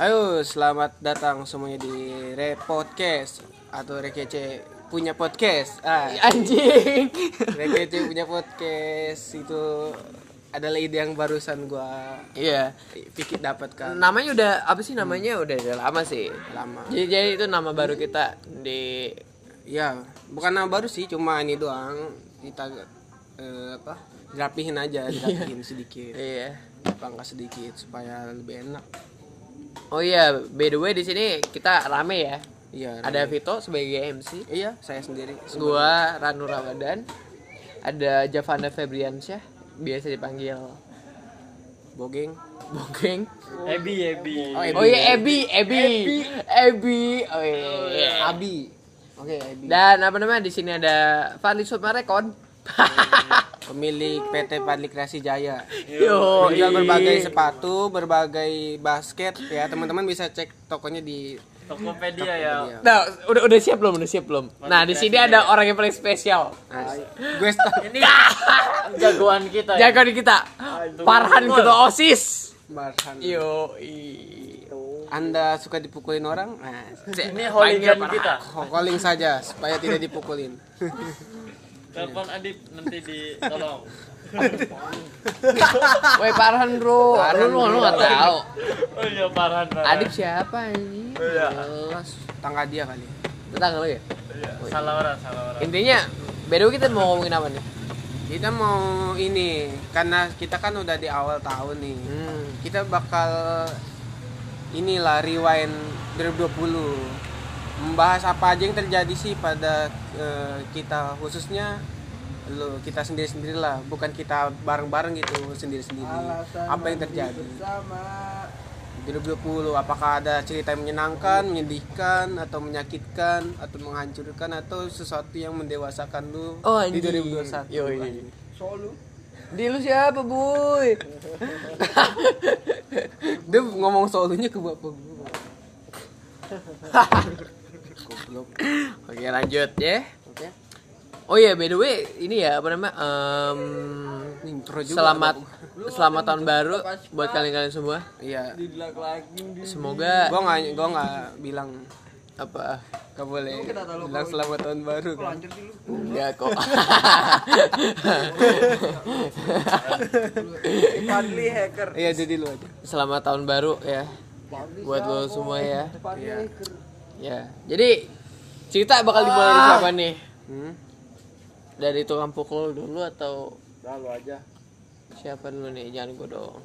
Ayo, selamat datang semuanya di Re Podcast atau Rekece punya podcast. Ah, Anjing. Rekece punya podcast itu adalah ide yang barusan gua Iya. pikir dapatkan Namanya udah apa sih namanya? Udah, udah lama sih. lama. Jadi, jadi itu nama baru kita di Ya, bukan nama baru sih, cuma ini doang kita eh, apa? Dirapihin aja, dirapihin sedikit. Iya. Pangkas sedikit supaya lebih enak. Oh iya, by the way di sini kita rame ya. Iya. Ada. Vito sebagai MC, Iya, saya sendiri. gua Ranu Ramadan, ada Javanda Febriansyah, biasa dipanggil Bogeng. Bogeng. Ebi, Ebi. Oh, Ebi. Oh iya, Ebi, Ebi, Ebi. Oh iya. Abi. Oke, Abi. Dan apa namanya di sini ada Fadli Sutmarekon. Pemilik PT Padli Kreasi Jaya. Yo, Menjual berbagai sepatu, berbagai basket ya. Teman-teman bisa cek tokonya di Tokopedia ya. Nah, udah udah siap belum? Udah siap belum? Nah, di sini ada orang yang paling spesial. Nah, gue stop. Ini jagoan kita ya. Jaga di kita. Farhan ketua OSIS. Barhan. Yo, Anda suka dipukulin orang? Nah, Ini hooligan kita. calling saja supaya tidak dipukulin. Telepon Adip nanti ditolong. Woi Farhan bro, Farhan, lu nggak tahu. Oh iya Farhan. Farhan. Adip siapa ini? Iya. Jelas. Tangga dia kali. Tetangga lu ya? Iya. Salah orang, salah orang. Intinya, beda kita mau ngomongin apa nih? Kita mau ini karena kita kan udah di awal tahun nih. Hmm. Kita bakal inilah rewind 2020 membahas apa aja yang terjadi sih pada eh, kita khususnya lo kita sendiri sendirilah bukan kita bareng bareng gitu sendiri sendiri apa yang terjadi? 2020 apakah ada cerita yang menyenangkan menyedihkan atau menyakitkan atau menghancurkan atau sesuatu yang mendewasakan lu Oh, di anjing. 2021 Yoi. Di lu siapa, boy? dia ngomong solonya ke bapak gua goblok Oke, lanjut ya. oke Oh iya, by the way, ini ya apa namanya? em, intro juga selamat selamat tahun baru buat kalian-kalian semua. iya Semoga gua nggak gua nggak bilang apa? gak boleh bilang selamat tahun baru kan Enggak kok. Padli hacker. iya jadi lu aja Selamat tahun baru ya buat lo semua ya. iya Ya. Jadi cerita bakal dimulai dari siapa nih? hmm? Dari tukang pukul dulu atau Lalu aja. siapa dulu nih? Jangan gue dong.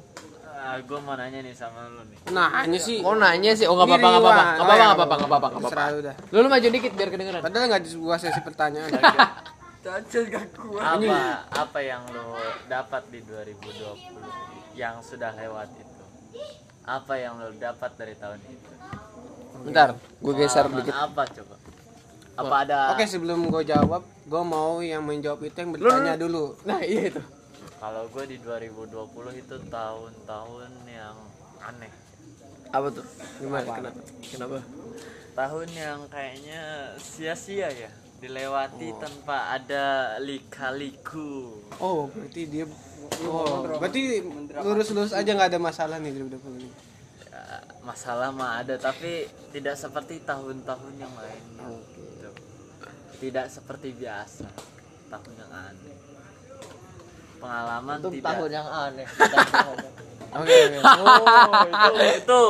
Ah, gue mau nanya nih sama lu nih. nah hanya sih Mau nanya sih? Oh nggak apa-apa, nggak apa-apa, nggak apa-apa, nggak apa-apa, nggak apa-apa, nggak apa-apa. udah Lu lu maju dikit biar kedengeran. padahal nggak di sebuah sesi pertanyaan Cacat gak kuat. Apa apa yang lo dapat di 2020 yang sudah lewat itu? Apa yang lo dapat dari tahun itu? Bentar, gue geser dikit. Apa coba? Apa ada oke sebelum gue jawab gue mau yang menjawab itu yang bertanya dulu Nah iya itu. Kalau gue di 2020 itu tahun-tahun yang aneh. Apa tuh? Gimana? Kenapa? Kenapa? Tahun yang kayaknya sia-sia ya, dilewati tanpa ada lika-liku. oh berarti dia oh berarti lurus-lurus aja nggak ada masalah nih 2020 ini Ya, masalah mah ada tapi tidak seperti tahun-tahun yang lainnya. Gitu. Tidak seperti biasa. Tahun yang aneh. Pengalaman Itu tidak. tahun yang aneh. oke oke Oh, itu itu.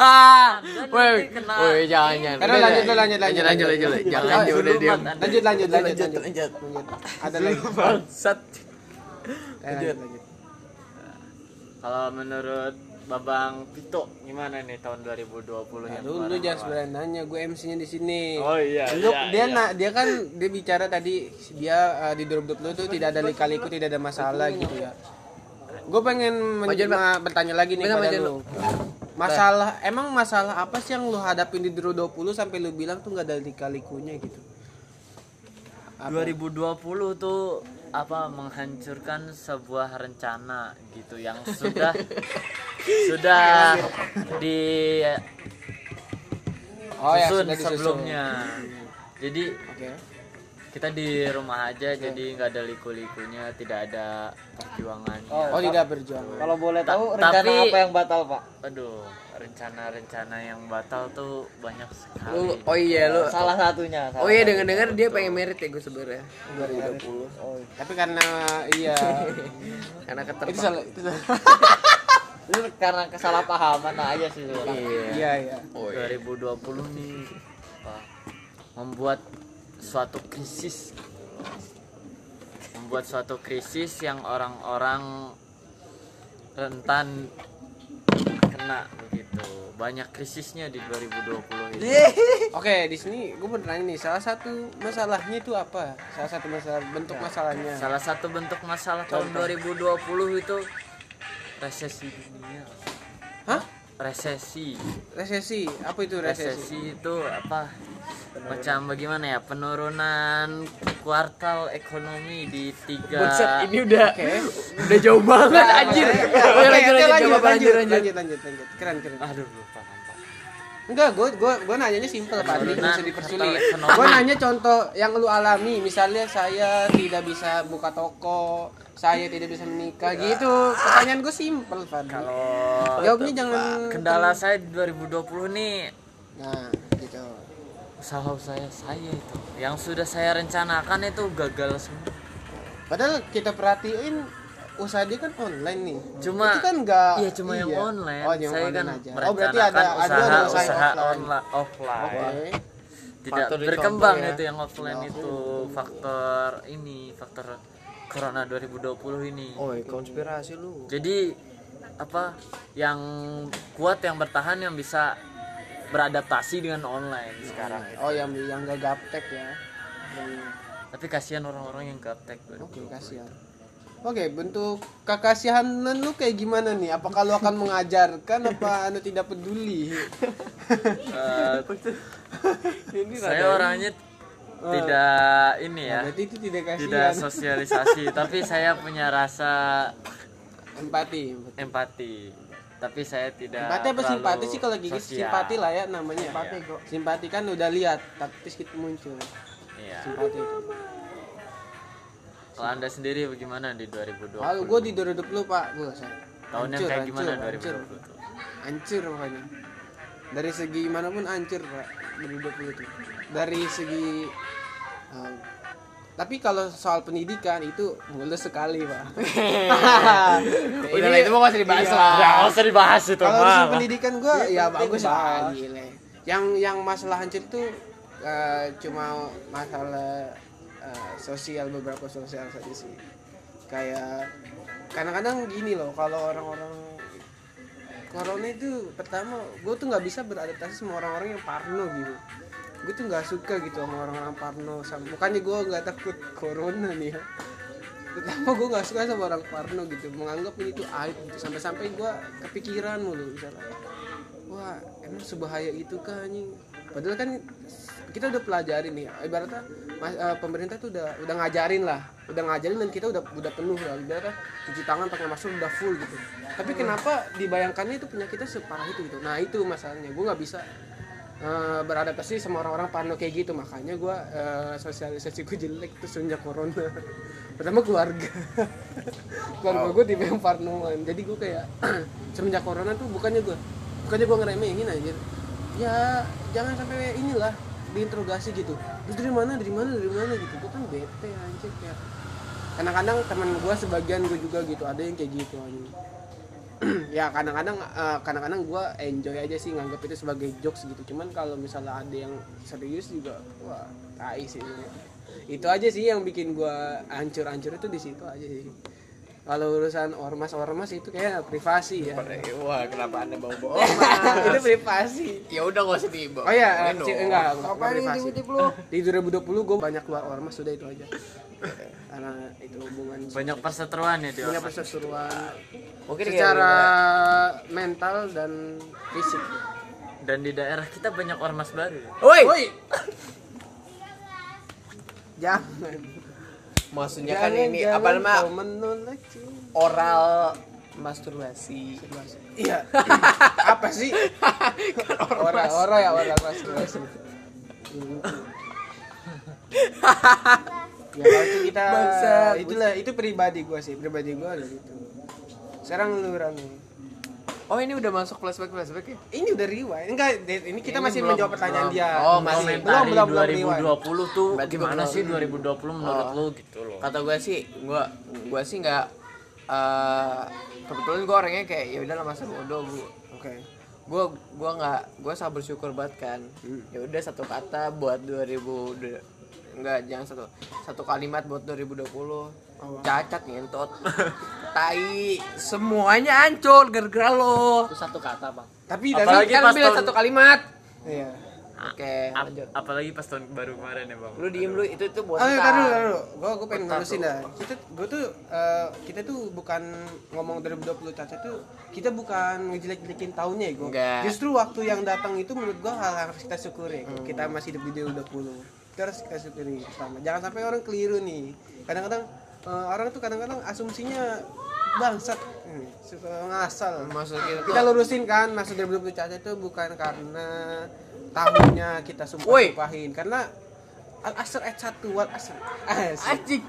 Ah, woi, jangan jangan. Karena lanjut, lanjut, lanjut, lanjut, lanjut, lanjut, lanjut. Jangan lanjut, udah diam. Lanjut lanjut lanjut lanjut, lanjut. Lanjut. ada lagi Bangsat. Lanjut lanjut Kalau menurut Babang Vito gimana nih tahun 2020 yang Aduh, lu kemarin jangan sebenarnya nanya, gue MC-nya di sini. Oh iya. Lu, iya, dia iya. na- dia kan dia bicara tadi dia uh, di 2020 itu tidak ada lika-liku, tidak ada masalah gitu ya. Gue pengen men- Majuan, Pak. ma- bertanya lagi nih pada lu. Masalah emang masalah apa sih yang lu hadapin di 2020 sampai lu bilang tuh nggak ada lika-likunya gitu? 2020 tuh apa menghancurkan sebuah rencana gitu yang sudah sudah di Oh ya, susun sudah disusun. sebelumnya. Jadi Oke. kita di rumah aja jadi nggak ada liku-likunya, tidak ada perjuangan. Oh, tidak berjuang. Kalau boleh Ta- tahu rencana tapi- apa yang batal, Pak? Aduh, rencana-rencana yang batal tuh banyak Lu, sekali oh iya lu. Salah satunya. Oh iya dengar-dengar dia pengen merit ya gue sebenarnya 2020. tapi karena iya Karena itu keterpaksaan. salah itu salah Lu karena kesalahpahaman aja sih lu. Iya. iya iya Oh iya. 2020 nih apa, membuat suatu krisis membuat suatu krisis yang orang-orang rentan kena begitu banyak krisisnya di 2020 ini oke di sini gue mau nanya nih salah satu masalahnya itu apa? Salah satu masalah bentuk masalahnya. salah satu bentuk masalah tahun 2020 itu resesi dunia. Hah resesi. Resesi? Apa itu resesi? Resesi itu apa? Macam bagaimana ya? Penurunan kuartal ekonomi di tiga Buset, ini udah oke. udah jauh banget anjir. Oke, oke, lanjut, lanjut, lanjut, lanjut, lanjut. Keren, keren. aduh lupa Enggak, gue gue gue nanyanya simpel Pak, Penurunan usah dipersulit. Gue nanya contoh yang lu alami, misalnya saya tidak bisa buka toko, saya tidak bisa menikah gitu. Pertanyaan gue simpel, Pak. kalau Jawabnya jangan kendala saya di 2020 nih Nah, gitu. usaha saya saya itu yang sudah saya rencanakan itu gagal semua Padahal kita perhatiin usaha dia kan online nih. Cuma- itu kan enggak iya cuma yang online Oh, yang saya online kan aja. Oh, berarti ada usaha ada usaha, usaha offline. online offline Oke. tidak Faktor berkembang ya. itu yang offline itu faktor ini faktor corona 2020 ini Oh, konspirasi lu. jadi apa yang kuat yang bertahan yang bisa beradaptasi dengan online sekarang itu. Oh, yang yang enggak gaptek ya. Yang tapi kasihan orang-orang yang gaptek Oke, kasihan. Oke, bentuk kekasihanan lu kayak gimana nih? Apakah lu akan mengajarkan apa anu tidak peduli? Eh, saya orangnya tidak ini ya Berarti itu tidak tidak kasihan. sosialisasi tapi saya punya rasa Empati. empati tapi saya tidak Empati apa simpati sih kalau gigi sosial. simpati lah ya namanya. Simpati kok. Simpati kan udah lihat, tapi kita muncul. iya Simpati itu. Kalau anda sendiri bagaimana di 2020 Kalau gue di 2020 pak, gue tahun yang kayak gimana 2020 tuh Hancur makanya. Dari segi mana pun hancur pak 2020 itu. Dari segi um, tapi kalau soal pendidikan itu mulus sekali pak. Udah lah itu nggak usah dibahas Iya. lah. ya nggak usah dibahas itu Kalau urusan pendidikan gue ya bagus lah. Yang yang masalah hancur itu eh, cuma masalah eh, sosial beberapa sosial saja sih. Kayak kadang-kadang gini loh kalau orang-orang corona itu pertama gue tuh nggak bisa beradaptasi sama orang-orang yang parno gitu. Gue tuh nggak suka gitu sama orang-orang parno. Sama bukannya gue nggak takut corona nih. Ya pertama gue nggak suka sama orang parno gitu. Menganggap ini tuh aib gitu. Sampai-sampai gue kepikiran mulu misalnya. Wah emang sebahaya itu kah anjing? Padahal kan kita udah pelajari nih ibaratnya mas- eh, pemerintah tuh udah udah ngajarin lah. Udah ngajarin dan kita udah udah penuh lah. Ibaratnya cuci tangan pakai masker udah full gitu. Tapi kenapa dibayangkannya itu penyakitnya separah itu gitu? Nah itu masalahnya. Gue nggak bisa eh, beradaptasi sama orang-orang parno kayak gitu. Makanya gue sosialisasi gue jelek tuh semenjak corona. Pertama keluarga. Keluarga gue tipe yang parnoan. Jadi gue kayak semenjak corona tuh bukannya gue bukannya gue ngeremehin aja. Ya jangan sampai inilah diinterogasi gitu. Terus dari mana dari mana dari mana gitu. Gue kan bete anjir kayak kadang-kadang teman gue sebagian gue juga gitu ada yang kayak gitu anjing. Ya kadang-kadang eh, kadang-kadang gue enjoy aja sih nganggap itu sebagai jokes gitu. Cuman kalau misalnya ada yang serius juga wah tai sih. Itu aja sih yang bikin gue hancur-hancur itu di situ aja sih kalau urusan ormas-ormas itu kayak privasi ya Wah, kenapa anda bawa bawa? itu privasi ya udah gak usah dibawa. oh iya dong. enggak enggak privasi di 2020 gue banyak keluar ormas sudah itu aja karena itu hubungan banyak perseteruan ya di banyak ormas. perseteruan Mungkin secara mental dan fisik dan di daerah kita banyak ormas baru ya. Woi, Woi. jangan maksudnya kan ini apa cinta. oral masturbasi. iya. Apa sih? Ora ora ya ora masturbasi. Ya kalau itu kita itulah itu pribadi gua sih pribadi gua ada gitu. Sekarang lu Rani Oh ini udah masuk flashback flashback ya? Ini udah rewind. Enggak, ini kita Ini masih belum- menjawab pertanyaan belum. dia. Oh, masih. belum belum belum rewind. 2020 tuh Berarti gimana belum. sih 2020 menurut Oh. lu gitu loh. Kata gue sih, gue gue sih nggak eh kebetulan gue orangnya kayak ya udahlah masa bodoh bu. Oke. Gue gue nggak gue sangat bersyukur banget kan. Hmm. Ya udah satu kata buat 2000 de- enggak jangan satu satu kalimat buat 2020 Oh. cacat ngentot tai semuanya hancur gara-gara lo Itu satu kata, Bang. Tapi Apalagi kan pas bilang tahun- satu kalimat iya. oke Ap- lanjut apalagi pas tahun baru kemarin ya bang. lu diem lu itu itu buat Oh, taruh dulu. Gua gua pengen ngurusin dah. Kita gua tuh eh, kita tuh bukan ngomong 2020 caca tuh kita bukan ngejelek-jelekin tahunnya ya, gua. Enggak. Justru waktu yang datang itu menurut gua hal yang harus kita syukuri. Kita masih hidup di 2020. Itu harus kita syukuri pertama. Jangan sampai orang keliru nih. Kadang-kadang eh, orang tuh kadang-kadang asumsinya bangsat Hmm, suka ngasal. maksud kita Kita lurusin kan maksud 2020 caca itu bukan karena tahunnya kita Woi. sumpah-sumpahin karena al asr ayat satu wal asr Asik. anjing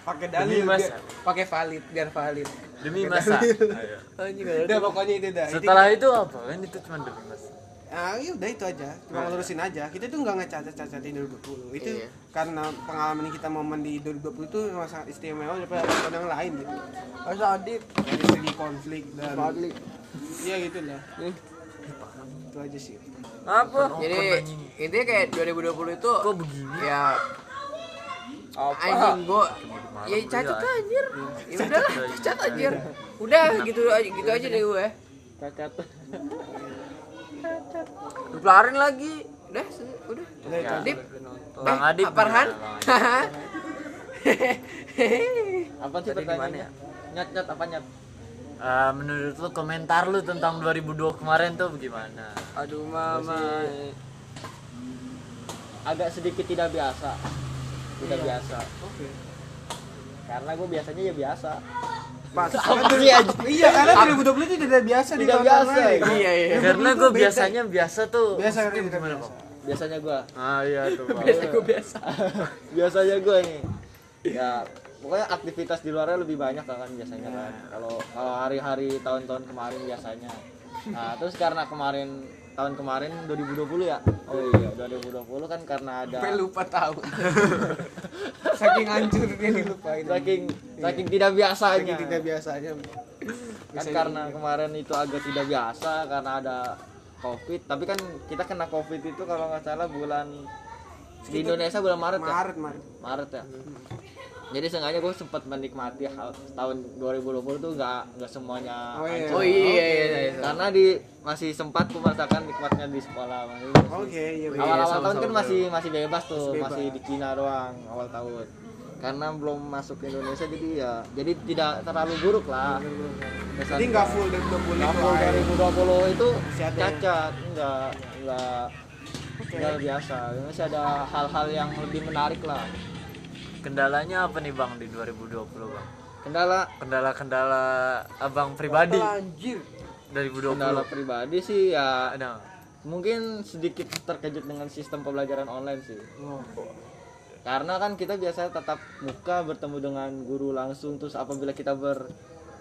pakai dalil biar- pakai valid biar valid Demi masa. Ayo. anjing udah pokoknya itu dah Setelah itu apa? Kan itu cuma demi masa. Ah ya udah itu aja. Cuma ngelurusin aja. Kita tuh nggak ngecacat-cacatin 2020 itu Iya. karena pengalaman kita momen di 2020 itu memang sangat istimewa daripada tahun yang lain gitu. Mas Adit dari segi konflik dan iya gitu lah. Itu aja sih. Apa? jadi intinya kayak 2020 itu Kok begini? ya anjing gua ya cacat ya. anjir. Ya udahlah cacat anjir. Udah gitu aja gitu aja deh gue Cacat. Lu kelarin lagi udah udah aja. Adit Bang eh, Apa sih pertanyaannya? Nyat nyat apa nyat? Eh, menurut lu komentar lu tentang 2002 kemarin tuh bagaimana? aduh mama Agak sedikit tidak biasa. Tidak biasa. oke Karena gue biasanya ya biasa. Pas, iya karena 2020 itu tidak biasa di Tidak tahun biasa, iya iya Karena 2020 gue biasanya biasa tuh. biasa kan gimana. Bang? Biasanya gue. Ah iya tuh. Bang. biasa gue biasa biasanya gue nih. Ya pokoknya aktivitas di luarnya lebih banyak kan biasanya kan. Kalau kalau hari-hari tahun-tahun kemarin biasanya. Nah terus karena kemarin tahun kemarin 2020 ya. Oh iya. 2020 kan karena ada gue lupa tahu. Saking hancurnya dilupain. Saking saking tidak biasanya. saking tidak biasanya. Kan karena kemarin itu agak tidak biasa karena ada covid. Tapi kan kita kena covid itu kalau nggak salah bulan di Indonesia bulan Maret ya? Maret Maret. Maret ya jadi seenggaknya gue sempat menikmati hal tahun 2020 tuh nggak nggak semuanya Oh, iya. hancur. oh iya iya iya, iya. karena di masih sempat gue merasakan nikmatnya di sekolah oke iya bener. awal-awal tahun sama-sama kan masih masih bebas tuh Masih masih, bebas. di Cina doang awal tahun karena belum masuk ke Indonesia jadi ya jadi tidak terlalu buruk lah jadi nggak full 2020 Nggak itu full aja. 2020 itu ya? cacat enggak enggak enggak biasa masih ada hal-hal yang lebih menarik lah Kendalanya apa nih Bang di 2020 Bang? kendala Kendala-kendala abang pribadi anjir 2020. kendala pribadi sih ya Ada. mungkin sedikit terkejut dengan sistem pembelajaran online sih Oh. karena kan kita biasanya tatap muka bertemu dengan guru langsung terus apabila kita ber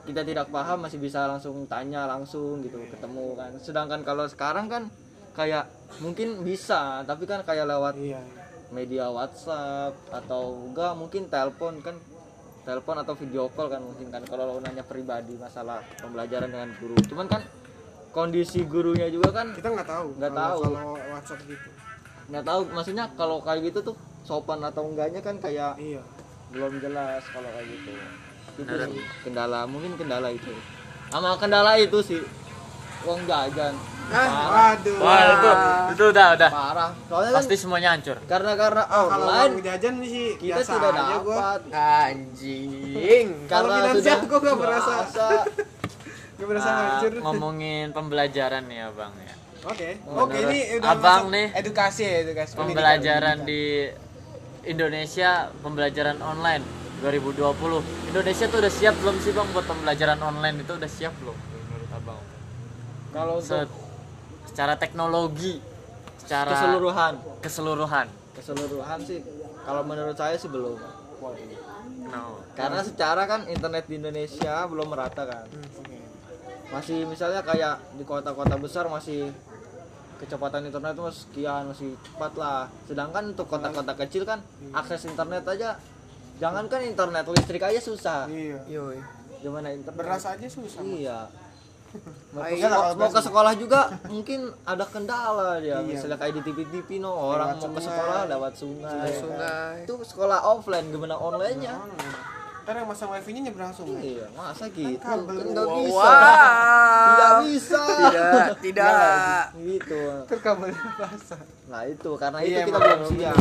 kita tidak paham masih bisa langsung tanya langsung gitu ketemu kan sedangkan kalau sekarang kan kayak mungkin bisa tapi kan kayak lewat iya media WhatsApp atau enggak mungkin telepon kan telepon atau video call kan mungkin kan kalau lo nanya pribadi masalah pembelajaran dengan guru. Cuman kan kondisi gurunya juga kan kita nggak tahu Nggak tahu. kalau WhatsApp gitu. Nggak tahu maksudnya kalau kayak gitu tuh sopan atau enggaknya kan kayak iya. belum jelas kalau kayak gitu. Itu sih kendala mungkin kendala itu. Sama kendala itu sih uang jajan ah waduh Wah, itu itu udah udah. parah soalnya kan Pasti semuanya hancur. karena karena kalau online uang jajan sih kita biasa tidak aja gua dapat anjing Kalau finansial sudah gua nggak merasa. merasa nggak berasa Ah, hancur ngomongin pembelajaran nih Abang ya. oke Oh, oke ini udah Abang nih, edukasi ya edukasi Pembelajaran pendidikan. di Indonesia, pembelajaran online 2020. Indonesia tuh udah siap belum sih Bang buat pembelajaran online itu udah siap belum? Kalau untuk Se- secara teknologi, secara keseluruhan. keseluruhan. keseluruhan sih kalau menurut saya sih belum. No. karena secara kan internet di Indonesia belum merata kan. Hmm, masih misalnya kayak di kota-kota besar masih kecepatan internet tuh sekian masih cepat lah. Sedangkan untuk kota-kota kecil kan akses internet aja jangankan internet listrik aja susah. Iya. Gimana internet? Beras aja susah iya Ah, ke, iya mau ke sekolah juga mungkin ada kendala dia Iya. misalnya kayak di TV TV no orang Lewat mau ke sungai. sekolah lewat sungai Ada sungai. itu sekolah offline gimana online nya ntar yang masang wifi nya nyebrang sungai iya masa gitu kabel. kan nggak Wow. bisa tidak bisa Tidak, tidak. gitu terkabelnya basah nah itu karena Iya, itu kita belum siap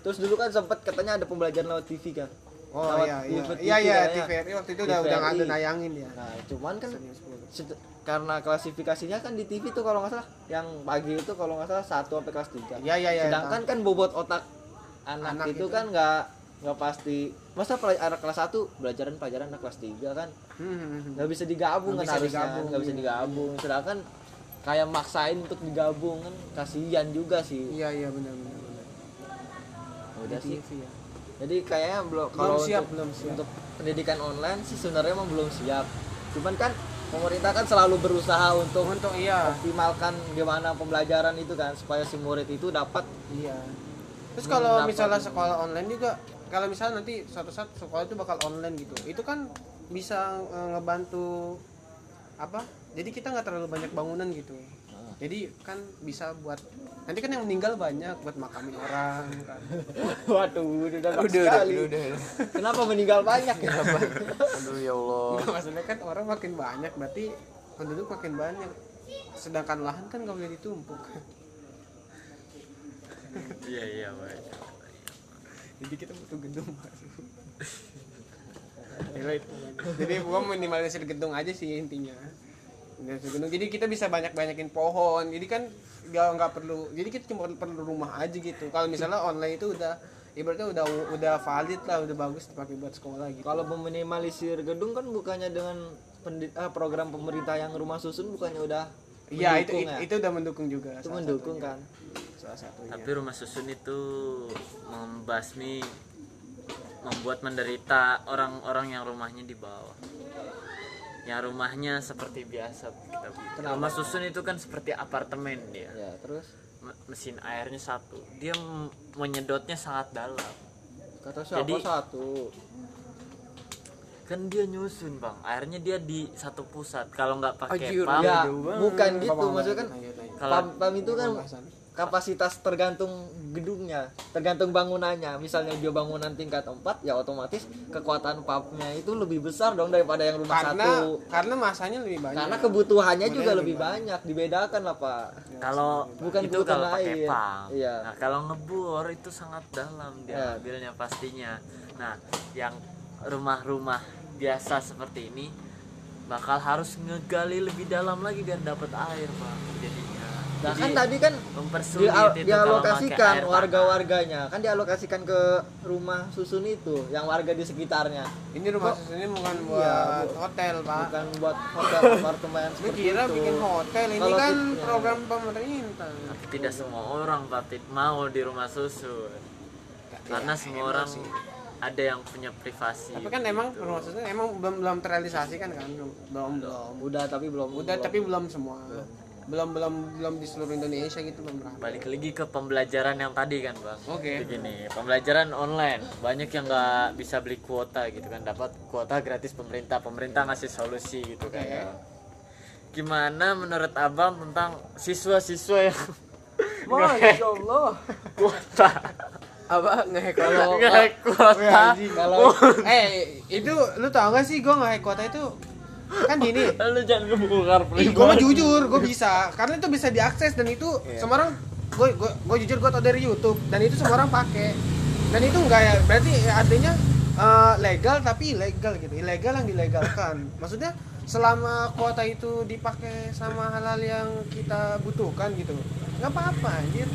terus dulu kan sempat katanya ada pembelajaran lewat TV kan oh Lewat iya iya iya iya. TVRI waktu itu udah udah nggak ada TVRI. nayangin ya nah cuman kan Senin 10. set- karena klasifikasinya kan di TV tuh kalau nggak salah. Yang pagi itu kalau nggak salah satu sampai kelas 3 iya iya iya sedangkan kan bobot otak anak, Anak itu itu. kan nggak nggak pasti. Masa anak kelas 1 pelajaran pelajaran anak kelas 3 kan? Hmm, nggak bisa digabung Nggak kan bisa harusnya digabung, nggak bisa iya. digabung. Sedangkan kayak maksain untuk digabung kan kasihan juga sih. Iya iya benar benar benar. Udah sih. TV ya jadi kayaknya belum Belum kalau siap, untuk, belum siap. untuk pendidikan online sih sebenarnya emang belum siap. Cuman kan pemerintah kan selalu berusaha untuk untuk iya. optimalkan gimana pembelajaran itu kan supaya si murid itu dapat iya. Terus Hmm, kalau misalnya sekolah online juga kalau misalnya nanti suatu saat sekolah itu bakal online gitu itu kan bisa eh, ngebantu apa? Jadi kita nggak terlalu banyak bangunan gitu. Jadi kan bisa buat nanti kan yang meninggal banyak buat makamin orang kan. Waduh udah udah, Udah, sekali. udah, udah, udah. kenapa meninggal banyak ya? Aduh ya Allah. Nggak, maksudnya kan orang makin banyak berarti penduduk makin banyak. Sedangkan lahan kan nggak boleh ditumpuk. Iya iya baik jadi kita butuh gedung baru Ya, itu. jadi gua minimalisir gedung aja sih intinya Gedung. jadi kita bisa banyak banyakin pohon jadi kan nggak nggak perlu jadi kita cuma perlu rumah aja gitu kalau misalnya online itu udah ibaratnya udah udah valid lah udah bagus dipakai buat sekolah gitu kalau meminimalisir gedung kan bukannya dengan pendi- ah, program pemerintah yang rumah susun bukannya udah iya itu, ya? itu udah mendukung juga itu mendukung satunya. kan salah satunya tapi rumah susun itu membasmi membuat menderita orang-orang yang rumahnya di bawah yang rumahnya seperti biasa. Kita. Kenapa? rumah susun itu kan seperti apartemen dia. Ya terus? Me- mesin airnya satu. Dia menyedotnya sangat dalam. Kata siapa Jadi- satu? Kan dia nyusun bang. Airnya dia di satu pusat. Kalau nggak pakai pump ya bukan gitu. maksudnya kan. Kalau- pam, pam itu kan. Kapasitas tergantung gedungnya tergantung bangunannya. Misalnya dia bangunan tingkat 4 ya otomatis kekuatan pumpnya itu lebih besar dong daripada yang rumah karena satu. karena masanya lebih banyak. Karena kebutuhannya Kebutuhannya juga lebih lebih banyak. dibedakan lah pak. Kalau Bukan itu kebutuhan kalau pakai air. pump. Iya. nah kalau ngebor itu sangat dalam dia Ya. ambilnya pastinya. Nah yang rumah-rumah biasa seperti ini bakal harus ngegali lebih dalam lagi biar dapat air bang jadinya nah Jadi, kan tadi kan mempersulit dia, dialokasikan warga-warganya. kan dialokasikan ke rumah susun itu yang warga di sekitarnya. Ini rumah susun ini bukan Iya, buat Bu. hotel pak. bukan buat hotel apartemen seperti kira itu. bikin hotel. Ini Kalau kan ti- ya. program pemerintah. Tapi tidak semua orang Patit mau di rumah susun. Karena semua orang ada yang punya privasi tapi kan emang gitu. rumah susun emang belum belum terrealisasi kan kan? Belum belum. Udah tapi belum udah belum. tapi belum semua. Belum belum belum di seluruh Indonesia gitu belum berapa balik lagi ke pembelajaran yang tadi kan bang. Oke. begini pembelajaran online. Banyak yang nggak bisa beli kuota gitu kan. Dapat kuota gratis pemerintah. Pemerintah ngasih solusi gitu kan. Oke. gimana menurut abang tentang siswa-siswa yang Masya Allah. kuota? Apa? Ngehack kalau kalau nggak kuota kalau eh itu lu tau gak sih gue nggak kota itu kan gini lu jangan ngebongkar Ih, gue mah jujur, gue bisa. Karena itu bisa diakses dan itu semua orang gue gue gue jujur gue tau dari YouTube dan itu semua orang pakai. Dan itu enggak ya, berarti ya artinya eh, legal tapi ilegal gitu. Ilegal yang dilegalkan. Maksudnya selama kuota itu dipakai sama hal-hal yang kita butuhkan gitu. nggak apa-apa anjir.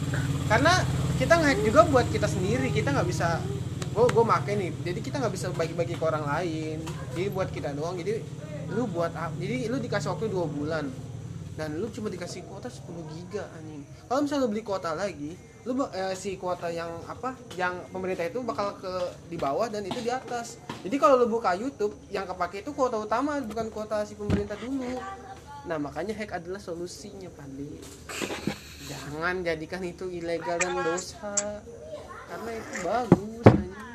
Karena kita nge juga buat kita sendiri, kita nggak bisa gue gue make nih jadi kita nggak bisa bagi-bagi ke orang lain jadi buat kita doang jadi lu buat jadi lu dikasih waktu dua bulan. Dan lu cuma dikasih kuota 10 giga anjing. Kalau misalnya lu beli kuota lagi lu eh, si kuota yang apa yang pemerintah itu bakal ke di bawah dan itu di atas. Jadi kalau lu buka YouTube yang kepake itu kuota utama bukan kuota si pemerintah dulu. Nah makanya hack adalah solusinya Pandi. Jangan jadikan itu ilegal dan dosa. Karena itu bagus anjing.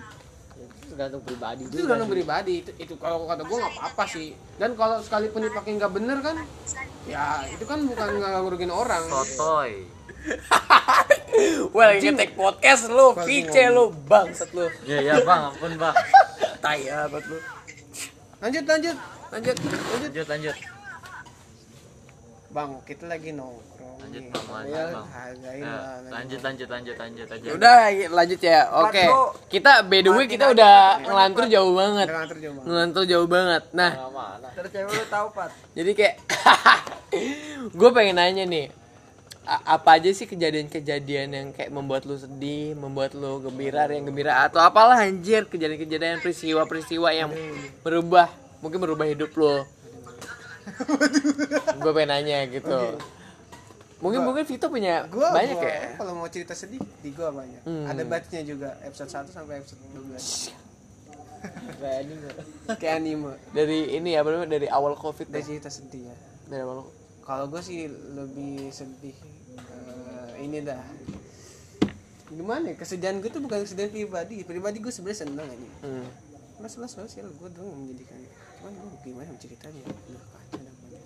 Itu tergantung pribadi itu kan sih. pribadi. Itu, itu kalau kata gue nggak apa-apa sih. Dan kalau sekalipun dipakai nggak bener kan ya itu kan bukan nggak ngurugin orang. Sotoy. Wah lagi ngetek podcast lu, VC lu, bangsat lu. ya ya bang ampun bang. Tai amat lu. lanjut. Lanjut Lanjut. lanjut lanjut bang kita lagi nongkrong lanjut nih. bang lanjut Ya, bang hargain Ya, lah lanjut lanjut lanjut lanjut aja udah lanjut ya. Oke. Kita by the way kita udah ngelantur jauh banget. Jauh. Ngelantur jauh banget. Nah, Nah, mana Terus cewek lu tahu Pat jadi kayak gue pengen nanya nih a- apa aja sih kejadian-kejadian yang kayak membuat lu sedih, membuat lu gembira, yang gembira atau apalah anjir kejadian-kejadian peristiwa-peristiwa yang merubah mungkin merubah hidup lu. gue pengen nanya gitu. Mungkin mungkin Vito punya gua banyak gua, ya. kalau mau cerita sedih di gua banyak Hmm. ada batchnya juga episode 1 sampai episode 12 kayak nggak? kayak anime Dari ini apa namanya dari awal Covid ada deh. cerita sedih ya Dari awal. kalau gue sih lebih sedih eh, ini dah gimana ya kesedihan gue tuh bukan kesedihan pribadi pribadi gue sebenarnya seneng aja Hmm. masalah sosial gue dong menjadikan cuman gue gimana ceritanya udah kacau dah banyak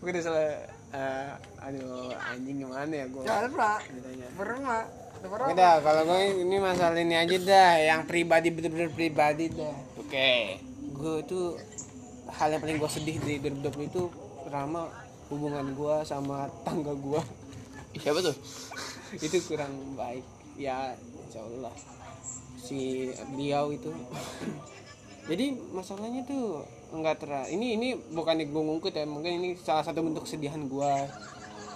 gue udah salah eh, aduh anjing gimana ya gue Pak ceritanya Berma Udah, kalau gue ini masalah ini aja dah, yang pribadi bener-bener pribadi dah. Oke. Gue itu hal yang paling gue sedih di 2020 itu pertama hubungan gue sama tangga gue Siapa tuh? itu kurang baik. Ya, insya Allah si beliau itu. Jadi masalahnya tuh enggak ter ini ini bukan gue ngungkit ya, mungkin ini salah satu bentuk kesedihan gue.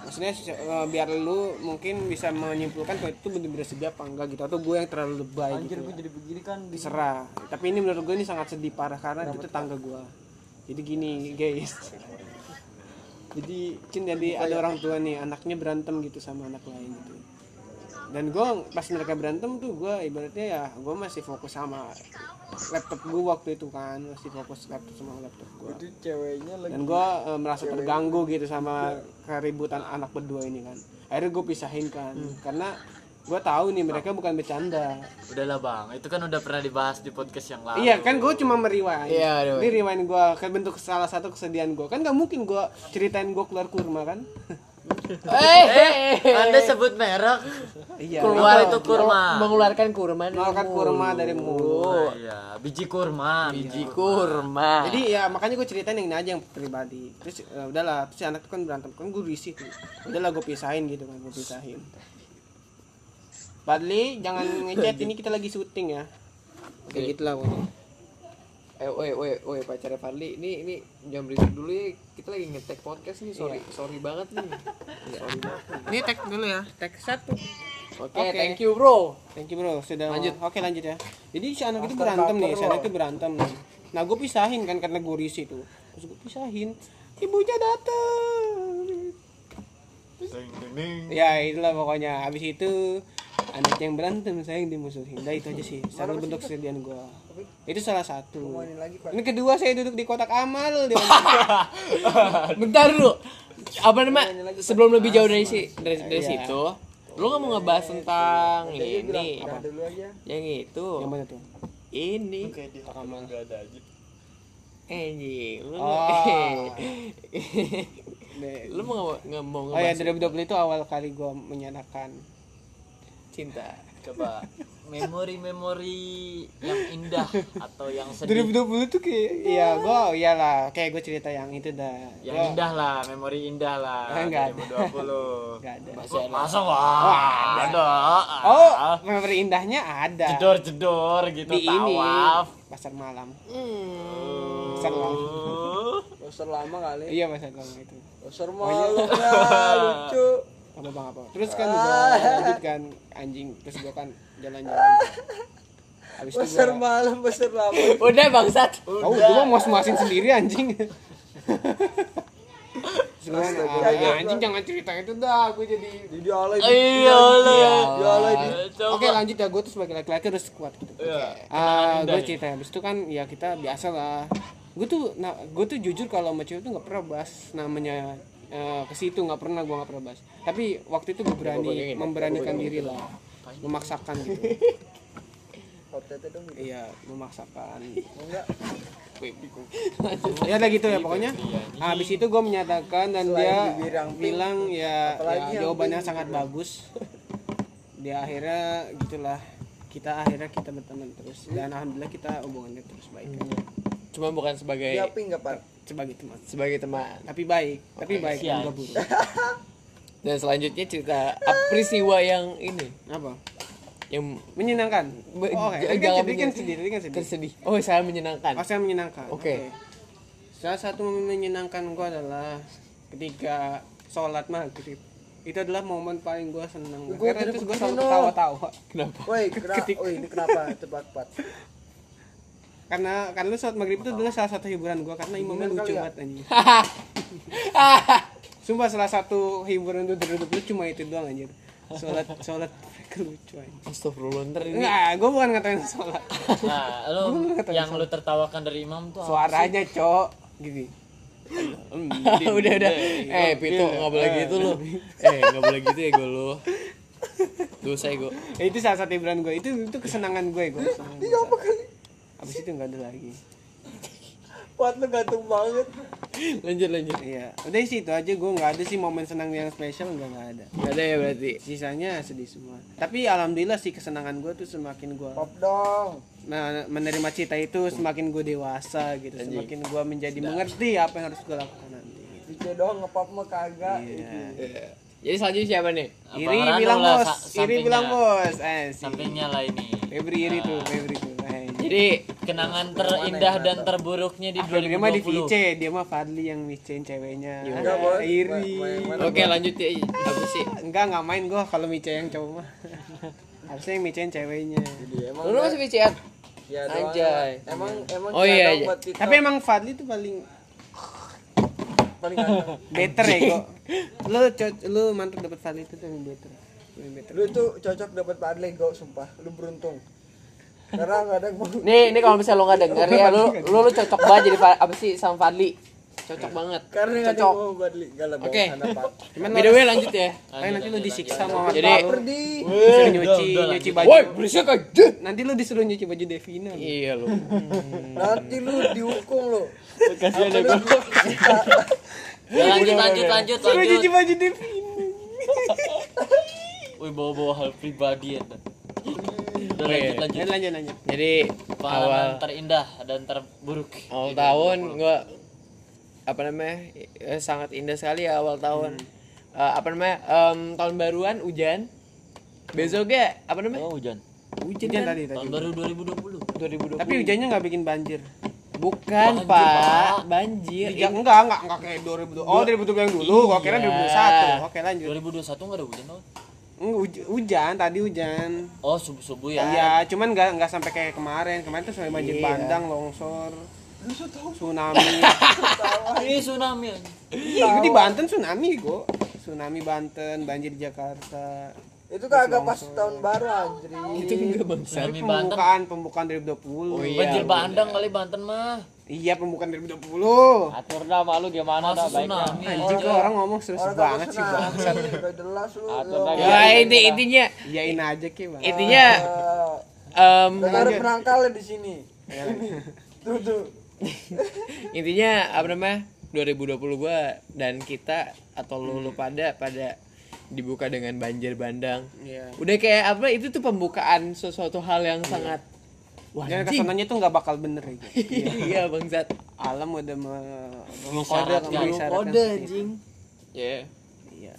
Maksudnya eh, biar lu mungkin bisa menyimpulkan kalau itu bener-bener sedih apa enggak gitu atau gue yang terlalu lebay anjir gitu gue jadi begini kan di diserah tapi ini menurut gue ini sangat sedih parah karena itu tetangga gue jadi gini guys. Jadi cin jadi ada orang tua nih anaknya berantem gitu sama anak lain gitu dan gue pas mereka berantem tuh gue ibaratnya ya gue masih fokus sama laptop gue waktu itu kan. Masih fokus laptop sama laptop gue Itu ceweknya lagi dan gue merasa terganggu gitu sama keributan anak berdua ini kan. Akhirnya gue pisahin kan. Karena gue tahu nih mereka bukan bercanda. Udahlah bang. Itu kan udah pernah dibahas di podcast yang lalu. Iya kan gue cuma meriwain. Iya. Ini rewind gue ke bentuk salah satu kesedihan gue. Kan gak mungkin gue ceritain gue keluar kurma kan? Eh, anda sebut merek iya. keluar itu kurma. mengeluarkan kurma dari Mengeluarkan kurma dari mulut. Iya biji kurma biji kurma Jadi ya makanya gue ceritain yang ini aja yang pribadi. Terus ya udahlah, terus si anak tuh kan berantem kan gue risih tuh. Udahlah gue pisahin gitu kan, gue pisahin. Padli, jangan ngechat ini kita lagi syuting ya. Kayak gitu lah pokoknya. Eh woi woi woi pacarnya Fadli ini ini jam berisik dulu ya kita lagi ngetek podcast nih sorry sorry banget nih sorry banget Ini tag dulu ya, tag satu. oke Oke. thank you bro Thank you bro, sudah Lanjut. Oke lanjut ya. Jadi si anak itu berantem nih, si anak itu berantem nih. Nah gue pisahin kan karena gue risih tuh. Terus gue pisahin, ibunya datang. Ya itulah pokoknya. Habis itu anak yang berantem saya yang dimusuhin. Udah itu aja sih. Salah bentuk kesedihan gue. Itu salah satu. Ini kedua saya duduk di kotak amal. Dia bentar dulu apa nama sebelum lebih jauh dari si dari, dari situ lu nggak mau ngebahas tentang ini dulu aja yang itu yang mana tuh? ini Kotak amal. anjing lu Oh. lu mau nggak nggak mau Oh ya ngebahas 2020 itu awal kali gue menyatakan cinta. Coba memori-memori yang indah atau yang sedih. 2020 tuh kayak iya gua iyalah. Kayak gue cerita yang itu dah. Yang Gua- indah lah memori indah lah. Eh, nggak ada. 2020 nggak ada. Kok masa wah ada oh memori indahnya ada. Jedor jedor gitu di ini tawaf. Pasar malam. Hmm. pasar malam. Poster lama kali. Iya pasar malam itu. Poster malam ya lucu apa bang apa terus kan gua lanjut kan anjing. Terus gua kan jalan-jalan. Habis Poster gua malam poster lama udah bangsat. Oh gua mau muasin sendiri anjing. Gua, ah, anjing jangan cerita itu dah. Gue jadi jadi alay iya alay Oke lanjut ya. Gue tuh sebagai laki-laki harus kuat gitu. Iya, Ah gue cerita. Habis itu kan ya kita biasa lah. gue tuh nah gue tuh jujur kalau sama cewek tuh nggak pernah bahas namanya eh, ke situ nggak pernah gue nggak pernah bahas. Tapi waktu itu gue berani memberanikan diri lah. Memaksakan gitu. Hotel dong. iya memaksakan. Enggak. ya udah gitu ya pokoknya. Nah, habis itu gue menyatakan dan dia bilang ya, ya jawabannya sangat gitu. bagus. Dia akhirnya gitulah. Kita akhirnya kita berteman terus. Dan alhamdulillah kita hubungannya terus baik cuma bukan sebagai Dia pink enggak, Pak? sebagai teman. Sebagai teman. Tapi baik. Tapi baik. siap. enggak buruk. Dan selanjutnya cerita peristiwa yang ini. Apa? Yang menyenangkan? Oh, j- kan jangan sedih kan sedih kan sedih tersedih. Oh saya menyenangkan. Oh saya menyenangkan. Oke. salah satu menyenangkan gue adalah ketika sholat maghrib. Itu adalah momen paling gue senang Gua karena terus gue begini, selalu ketawa-tawa. Kenapa? Woi, kenapa? Oh, ini kenapa? Tebak, Pak. Karena karena lu sholat maghrib itu adalah salah satu hiburan gue karena imamnya Bener lucu ya? banget anjing. Sumpah salah satu hiburan tuh dari lu cuma itu doang anjir. Sholat sholat anjir Astagfirullah ntar ini enggak gue bukan ngatain sholat. Nah, lu yang lu tertawakan dari imam tuh suaranya cok. Gini. Udah udah. Eh Pito nggak boleh gitu lu. Eh nggak boleh gitu ya gue lu. Dosa ya gue Ya, itu salah satu hiburan gue itu itu kesenangan gue gue iya apa kali abis itu nggak ada lagi. Buat lu gantung banget. lanjut lanjut. Iya. Udah sih itu aja. Gue nggak ada sih momen senang yang spesial nggak nggak ada. Nggak ada ya berarti? Sisanya sedih semua. Tapi alhamdulillah sih kesenangan gue tuh semakin gue Pop dong. me- menerima cita itu semakin gue dewasa gitu. Semakin gue menjadi mengerti apa yang harus gue lakukan nanti gitu. DJ doang ngepop mah kagak. Iya. jadi selanjutnya siapa nih? Iri bilang bos. iri bilang bos. Eh sih sampingnya lah ini. Febri iri tuh Febri tuh. Jadi kenangan terindah dan terburuknya di Febri mah di 2020 VC dia mah Fadli yang micein ceweknya. Enggak. Ah, iri oke lanjut ya apa sih? Enggak nggak main gue kalau mice yang cowok mah. Harusnya yang micein ceweknya. Dia emang lu masih VCR ya doang. Anjay. Emang emang Oh, iya, iya. tapi emang Fadli tuh paling paling better ya kok. Lu co- lu mantap dapat Fadli itu tuh yang better. Lu tuh cocok dapat Pak Lego, sumpah. Lu beruntung. Karena kadang mau. Nih ini kalau misalnya lu nggak denger ya lu lu, lu cocok banget jadi apa sih sama Fadli. Cocok banget. Karena nggak cocok. Oke. cuman by the way lanjut ya. Tapi nanti lu disiksa sama Jadi- disuruh nyuci nyuci baju. Woi berisik aja nanti lu disuruh nyuci baju Devina iya lu. Nanti lu dihukum lu. kasihan ya gue Ya, lanjut lanjut lanjut suruh nyuci lanjut baju Devina. Wih bawa bawa hal pribadi ya. Udah Oh, iya. lanjut lanjut lanjut lanjut lanjut jadi pengalaman awal terindah dan terburuk awal tahun gua apa namanya eh, sangat indah sekali ya awal tahun Eh, apa namanya em, tahun baruan hujan besoknya apa namanya oh hujan hujan, hujan kan? tadi tadi tahun baru 2020 2020 tapi hujannya nggak bikin banjir bukan Banjir, pak Pak. banjir Iya, enggak, enggak, enggak kayak 2020. Oh, 2020 yang dulu. Gua kira Iya. 2021. Oke, lanjut. 2021 nggak ada hujan tau Hujan, tadi hujan. oh subuh subuh ya Iya, cuman enggak enggak sampai kayak kemarin. Kemarin tuh sampai banjir Iya. bandang, longsor, tsunami. ini tsunami. Iya, di Banten tsunami, gua. Tsunami Banten, banjir di Jakarta. Itu kagak pas tahun baru anjir. itu enggak bangsa Banten Pembukaan pembukaan 2020. Oh, iya. banjir bandang kali Banten mah Iya, pembukaan 2020. Atur dah malu gimana masa dah baiknya. Anjing kok orang ngomong serius banget sih, Bang. Atur dah, ya ini intinya Iyain aja ke, Bang. intinya Eh, em, Udah harus menangkalnya di sini. Tuh tuh. intinya apa namanya 2020 gua dan kita atau lu, lu pada pada dibuka dengan banjir bandang Iya. udah kayak apa itu tuh pembukaan sesuatu hal yang sangat wah Dan ke sananya tuh nggak bakal bener ya. gitu. iya bangsat Alam udah me- mengkode mengisyaratkan kode anjing ya Iya.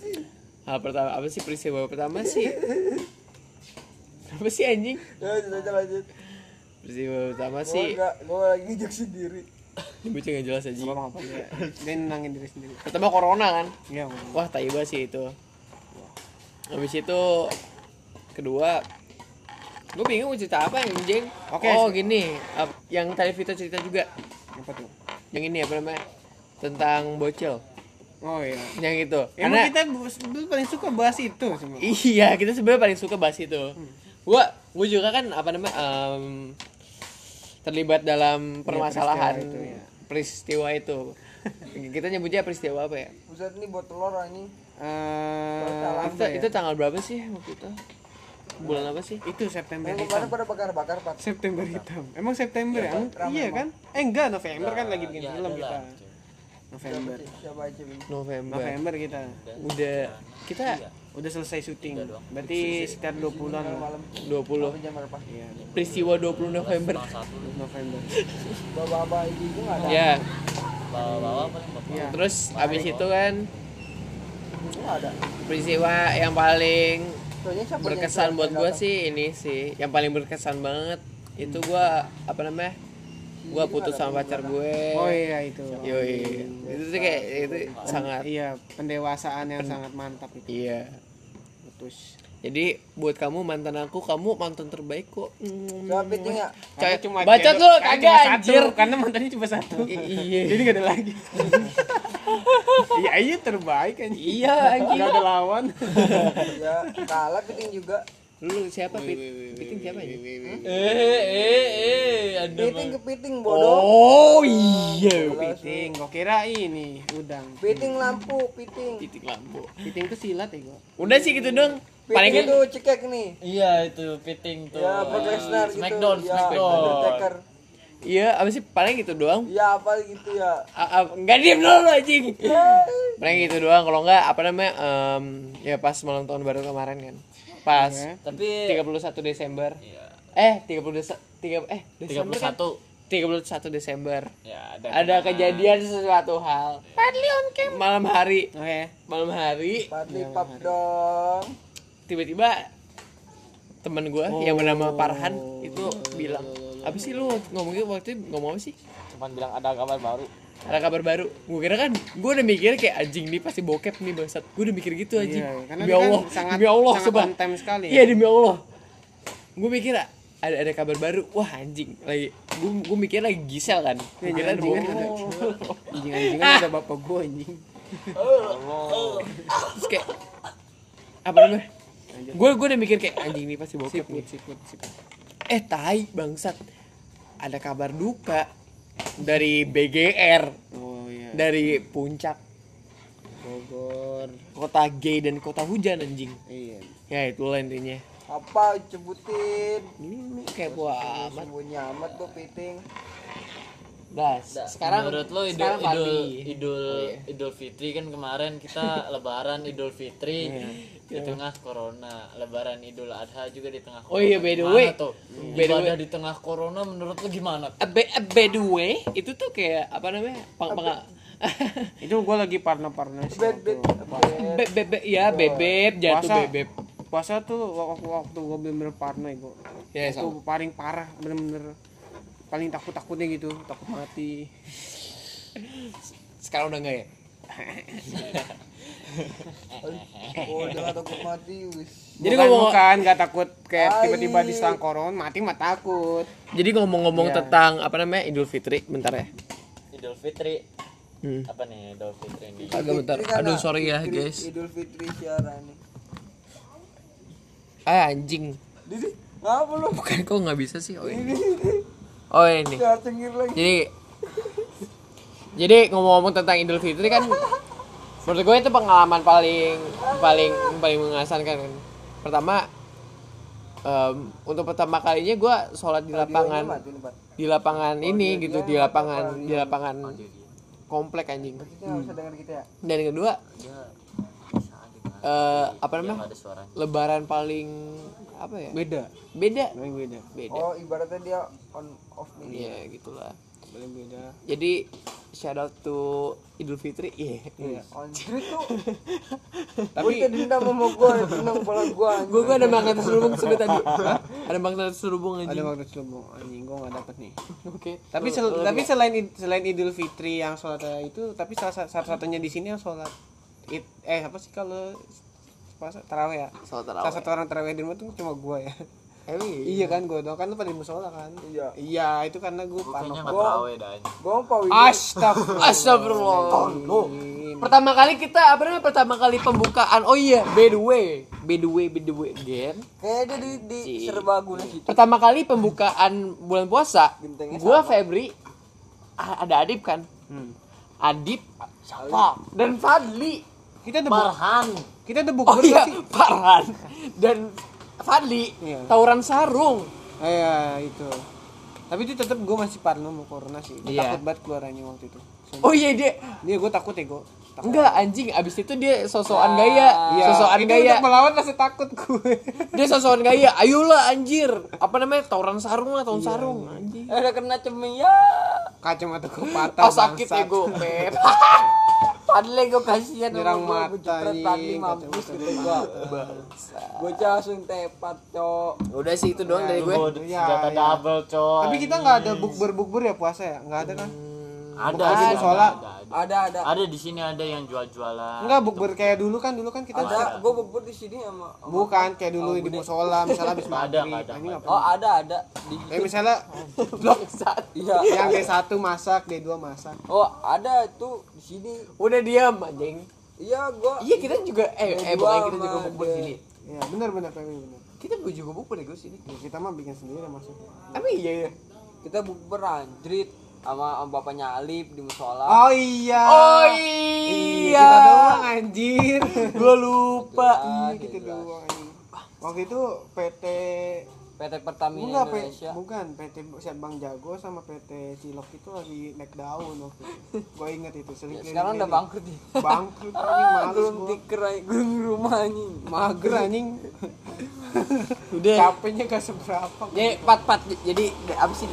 hal pertama apa sih peristiwa pertama sih apa sih anjing lanjut lanjut. peristiwa pertama Gua sih enggak, gua lagi ngejek sendiri. ini bocah nggak jelas aja Gak apa-apa dia. Dia nenangin diri sendiri. pertama corona kan Iya. Wah tai banget sih itu habis itu kedua gue bingung mau cerita apa yang jeng Oke. oh gini yang tadi Vito cerita juga Apa tuh? yang ini apa namanya tentang bocil Oh iya. yang itu Emang karena kita dulu paling suka bahas itu semua. iya kita sebenarnya paling suka bahas itu gua gua juga kan apa namanya em, terlibat dalam permasalahan peristiwa itu, ya. peristiwa itu kita nyebutnya peristiwa apa ya Buset nih buat telur ini. Eh, itu, ya? itu tanggal berapa sih waktu itu bulan apa sih itu September Yang hitam. kemarin pada bakar-bakar Pak. September hitam. Emang September ya? Emang- ramai iya emang. kan? Eh enggak, November kan lagi bikin Ya, film kita. November. November November kita. udah kita Udah selesai syuting. Berarti sekitar 20-an lah. Malam 20 jam berapa? Iya, peristiwa 20 November November. Bapak-bapak itu itu nggak ada. ya bawa-bawa Iya. terus abis itu kan ada. peristiwa yang paling berkesan buat gua sih ini sih yang paling berkesan banget itu gua apa namanya gua putus sama pacar gue Oh iya itu. yoi itu tuh kayak itu sangat Iya, pendewasaan yang sangat mantap itu. iya Putus. jadi buat kamu mantan aku kamu mantan terbaik kok Hmm. Nggak? Coy, cuma bacot lu kagak anjir Karena mantannya cuma satu. Iya Jadi gak ada lagi. Iya, iya terbaik kan. iya anjing Gak ada lawan. Ya kalah piting juga. lu siapa pit piting siapa ya eh eh eh ada Piting ke piting bodoh. oh iya Piting, gua kira ini udang. Piting lampu, piting. piting lampu Piting itu silat ya gua. udah sih gitu dong paling Piting itu cekek nih. iya itu fitting tuh Ya Brock Lesnar gitu. Smackdown ya, Smackdown Undertaker. Iya apa sih? Paling gitu doang. Ya apa gitu ya. A- a- nggak diem dulu lu, anjing paling gitu doang. Kalau nggak apa namanya em, ya pas malam tahun baru kemarin kan. Pas tapi 31 Desember. Iya. Eh 30 Desa tiga eh Desember kan 31 31 Desember. Ya ada ada kejadian sesuatu hal. Malam hari. Oke. malam hari. Padli pap dong. tiba-tiba teman gue yang bernama Parhan itu bilang apa sih lu ngomongnya waktu itu ngomong apa sih? Cuman bilang ada kabar baru. Ada kabar baru. Gue kira kan gue udah mikir kayak anjing nih pasti bokep nih bangsat. Gue udah mikir gitu anjing. Iya, karena demi kan Allah sangat- demi Allah time sekali. iya demi Allah. Gue mikir ah, ada ada kabar baru. Wah anjing. Lagi gue gue mikir lagi Gisel kan. Gue kira ada Anjingan bokep. ada. Anjing-anjingan ada bapak gua anjing. terus kayak apa namanya? Gue gue udah mikir kayak anjing nih pasti bokep nih. Siput, siput. Eh tai bangsat ada kabar duka dari BGR Oh iya. dari puncak Bogor. kota gay dan kota hujan anjing Iya. ya itulah intinya Apa cebutin? ini kayak buah amat Sembunyi amat tuh piting. das sekarang menurut lo idul sekarang idul Fadli. idul idul fitri kan kemarin kita lebaran idul fitri di tengah corona lebaran idul adha juga di tengah corona Oh iya, by the way. tuh By the ibadah di tengah corona menurut lo gimana Eh, by, by the way itu tuh kayak apa namanya pang, pang, Itu gua lagi parno-parno sih. Bed bed. waktu- be, be, be, ya bebek jatuh Puasa. bebek Puasa tuh waktu waktu gua bener-bener parno ya gua. Ya, itu paling parah bener-bener paling takut-takutnya gitu, takut mati. sekarang udah enggak ya Oh jangan takut mati wis. Jadi bukan, ngomong- bukan nggak takut kayak tiba-tiba diserang corona mati mah takut. jadi ngomong-ngomong Iya. tentang apa namanya Idul Fitri bentar ya idul fitri hmm. apa nih idul fitri ini agak bentar Fitri kan, aduh sorry ya guys Idul Fitri siaran nih. ah anjing Didi, ngapa lu? bukan kok nggak bisa sih oh ini oh ini Ya cengir lagi. jadi jadi ngomong-ngomong tentang Idul Fitri kan menurut gue itu pengalaman paling paling paling mengesankan. Kan pertama em, untuk pertama kalinya gue sholat di lapangan di lapangan ini gitu di lapangan di lapangan komplek anjing. Ya. dan yang kedua eh apa namanya? lebaran paling apa ya? Beda, beda. Beda. beda. Oh ibaratnya dia on off nih. Iya gitulah Paling beda. jadi shout out to Idul Fitri iya Anjir tuh. Tapi Tapi dendam sama gua, dendam kepala gua. anjing. gue gue ada mangkat terselubung sudah tadi ada mangkat terselubung ada aja waktu selubung anjing gua nggak dapet nih. oke Tapi sel- tapi selain selain Idul Fitri yang sholat itu, tapi salah sa- satu-satunya di sini yang sholat id, eh apa sih kalau puasa tarawih ya? sholat Salah satu orang tarawih di rumah tuh cuma gua ya. Emang iya kan gua doang kan lu pada di musola kan? Iya. Iya, itu karena terawih dah anjing. Gua mau. Astagfirullah. Astagfirullah. Pertama kali kita apa namanya? Pertama kali pembukaan. Oh iya, by the way, by the way, by the way again. Kayaknya di di serbaguna situ. Pertama kali pembukaan bulan puasa, gua Febri ada Adip kan Hmm. Adip siapa dan Fadli Kita ada buk- Farhan kita ada oh iya? Farhan dan Fadli Iya. tawuran sarung Ah, Iya itu. Tapi itu tetap gue masih parno mau corona sih. Gue Iya. takut banget keluarannya waktu itu. oh iya dia Dia gue takut ya gue. enggak anjing abis itu dia sosokan gaya sosokan Iya. itu gaya untuk melawan rasa takut gue. dia sosokan gaya ayolah anjir apa namanya tawuran sarung lah tawuran sarung anjing ada kena ceming ya Kacamata gue patah. ah sakit ya gue Padahal gue kasihan Nyerang mata nih, tadi kacamata mampus gitu gua. Bocah langsung tepat cok. Udah sih itu doang dari gue. Iya, senjata iya. double coy Tapi kita nggak ada bukber bukber ya puasa ya? Nggak ada kan? Ada ada, musola. ada, ada ada ada di sini ada yang jual-jualan Enggak bukber kayak dulu kan dulu kan kita ada gue bubur di sini sama sama- bukan kayak dulu di musola misalnya habis ada, maghrib. ada, Ini nggak apa? oh ada ada di Eh misalnya iya yang D1 masak, D2 masak. oh ada tuh di sini udah diam anjing iya gua iya kita juga eh eh Dua bukan kita juga ada. sini Iya, benar benar benar. kita juga bubur deh gue sini kita mah bikin sendiri masuk. tapi iya ya kita bubur anjrit sama, sama bapaknya Alif di musola Oh iya. oh Iya, iya kita doang anjir. gue lupa kita doang anjing. Waktu itu PT PT Pertamina Enggak, P, Indonesia. bukan PT Bang Jago sama PT Cilok itu lagi naik daun waktu itu. Gue inget itu sering Ya, sekarang udah bangkrut ya. Bangkrut anjing males belum gua. tiker aja gue di rumah anjing. Mager anjing. Udah. Capeknya gak seberapa. Jadi pat pat jadi apa sih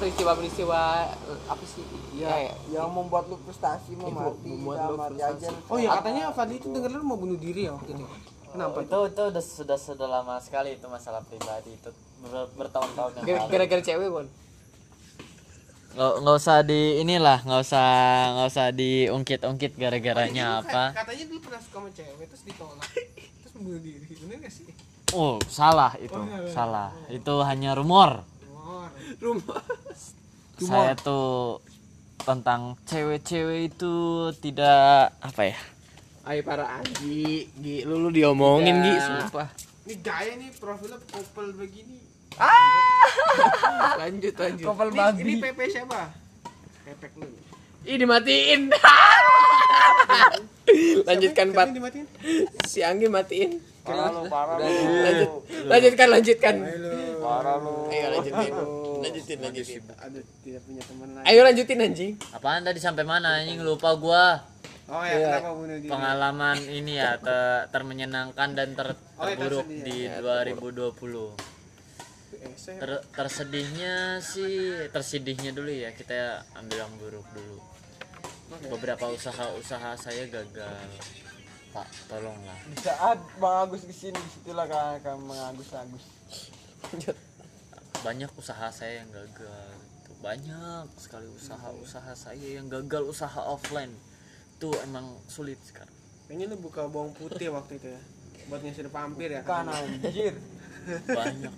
peristiwa peristiwa apa sih? Ya, ya. yang membuat lu frustasi mau mati membuat lu frustasi. oh ya katanya Fadli itu denger lu mau bunuh diri ya waktu itu kenapa itu itu udah sudah sudah lama sekali itu masalah pribadi itu ber- bertahun-tahun yang lalu. gara-gara cewek bon? Nggak nggak usah di inilah nggak usah nggak usah diungkit-ungkit gara-garanya apa. Katanya dulu pernah suka sama cewek terus ditolak. Terus bunuh diri bener gak sih? Oh salah itu salah. Itu hanya rumor. Rumah saya tuh tentang cewek-cewek itu tidak apa ya Ayo para Anji, Gi, lu, lu diomongin Gi, sumpah. ini gaya nih profilnya couple begini Lanjut, lanjut. ini, ini PP siapa Pepek lu Ih, dimatiin. Lanjutkan, dimatiin Si Anggi matiin. parah lu parah lu Lanjut. Lanjutkan, lanjutkan. parah lu Ayo lanjutin. Lanjutin, lanjutin. aduh tidak punya teman lagi Ayo lanjutin anjing. apaan tadi sampai mana anjing lupa gua oh ya kenapa bunuh diri? pengalaman ini ya ter, termenyenangkan dan ter, Oh, ya, terburuk tersedih. di 2020 Eh, saya- ter, tersedihnya sih tersedihnya dulu ya kita ambil yang buruk dulu. Beberapa usaha-usaha saya gagal. Pak tolonglah. Di saat bang Agus ke sini di situlah kan bang Agus Agus. Banyak usaha saya yang gagal Tuh, banyak sekali usaha-usaha saya yang gagal usaha offline itu emang sulit sekarang. Kayaknya lu buka bawang putih waktu itu ya buat ngusir vampir ya. Kan anjir. Banyak.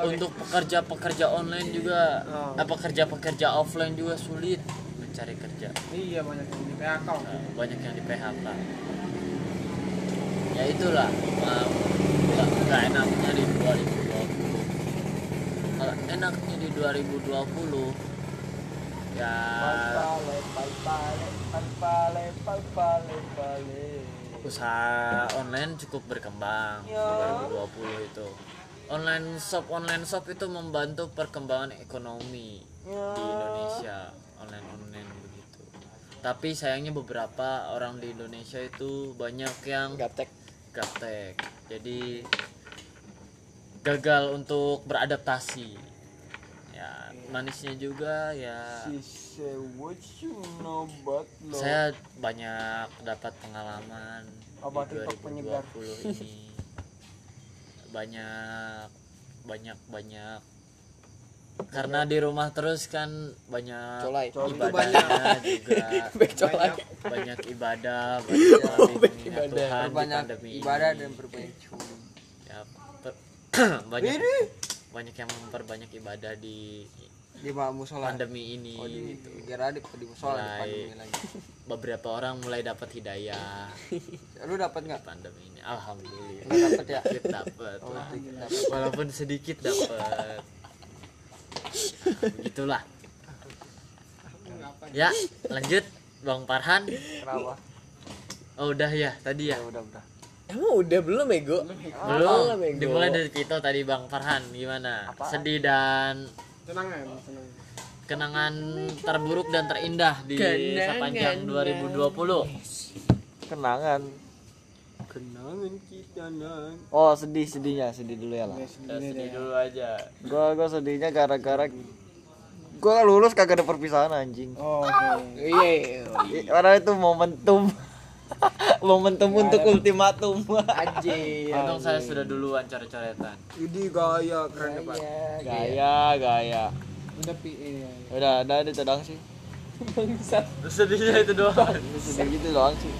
Untuk untuk pekerja-pekerja online juga Oh. eh, pekerja-pekerja offline juga sulit mencari kerja. Iya banyak yang di PHK Nah, itu. banyak yang di PHK ya itulah uh, nggak nggak enaknya di 2020 kalau enaknya di 2020 ya usaha online cukup berkembang Ya. 2020 itu online shop online shop itu membantu perkembangan ekonomi Ya. di Indonesia online online begitu tapi sayangnya beberapa orang di Indonesia itu banyak yang Gaptek. gaptek jadi gagal untuk beradaptasi manisnya juga ya saya banyak dapat pengalaman Apa di TikTok penyegar? 2020 ini banyak banyak banyak karena di rumah terus kan banyak Colai. ibadahnya juga Back colai. banyak ibadah banyak mengingat ibadah. Tuhan di banyak ibadah ini. dan berbanyak ya, per- banyak banyak yang memperbanyak ibadah di di musola. Pandemi ini. Oh di gitu. biar adik di musola di Mulai. pandemi lagi. beberapa orang mulai dapat hidayah. Lu dapat nggak? Pandemi ini. Alhamdulillah. Nggak dapat ya? Dapat Oh, walaupun sedikit dapat itulah ya lanjut. Bang Farhan. Kenapa? oh udah ya tadi ya? Udah udah. Emang udah? Belum ego? belum. Bego. dimulai dari Vito tadi bang Farhan. Gimana? Sedih dan tenangan tenang kenangan terburuk dan terindah di Kenangan. sepanjang 2020 Kenangan. kenangan kita nang Oh sedih sedihnya sedih dulu ya lah. Ya, sedih dulu aja Gua gua sedihnya gara-gara gua lulus kagak ada perpisahan anjing. Oh, oke. Iya. I- Padahal itu momentum momentum untuk ultimatum. Anjir. untung saya sudah duluan coret-coretan Idi gaya keren ya pak gaya gaya. udah pi iya. Udah ada itu doang sih. Bangsat. sedihnya itu doang Sedih gitu doang sih.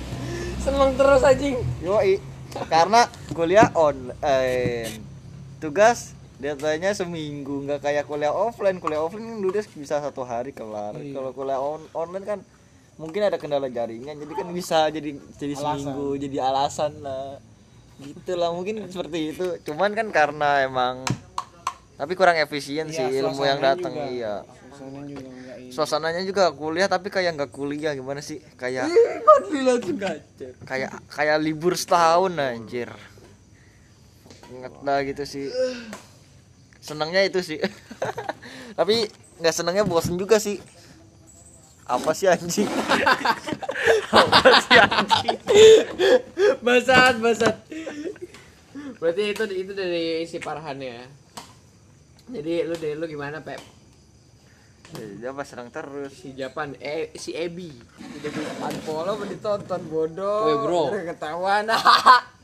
Seneng terus anjing. Yoi. Karena kuliah online. Tugas deadline-nya seminggu, nggak kayak kuliah offline. Kuliah offline kan udah bisa satu hari kelar. Kalau kuliah on- online kan mungkin ada kendala jaringan, jadi kan bisa jadi jadi seminggu, jadi alasan lah. Gitu lah mungkin seperti itu. Cuman kan karena emang tapi kurang efisien sih ilmu yang datang iya. Suasana juga Suasananya juga kuliah tapi kayak nggak kuliah gimana sih? Kayak kayak kayak libur setahun anjir inget lah gitu sih senangnya itu sih tapi nggak senangnya bosen juga sih apa sih anjing apa sih anjing Basat, basat. Berarti itu itu dari si Farhan ya. Jadi lu dari lu gimana, Pep? dia pas senang terus Si Japan eh si Ebi. unfollow apa ditonton bodoh Woi, bro. Udah ketahuan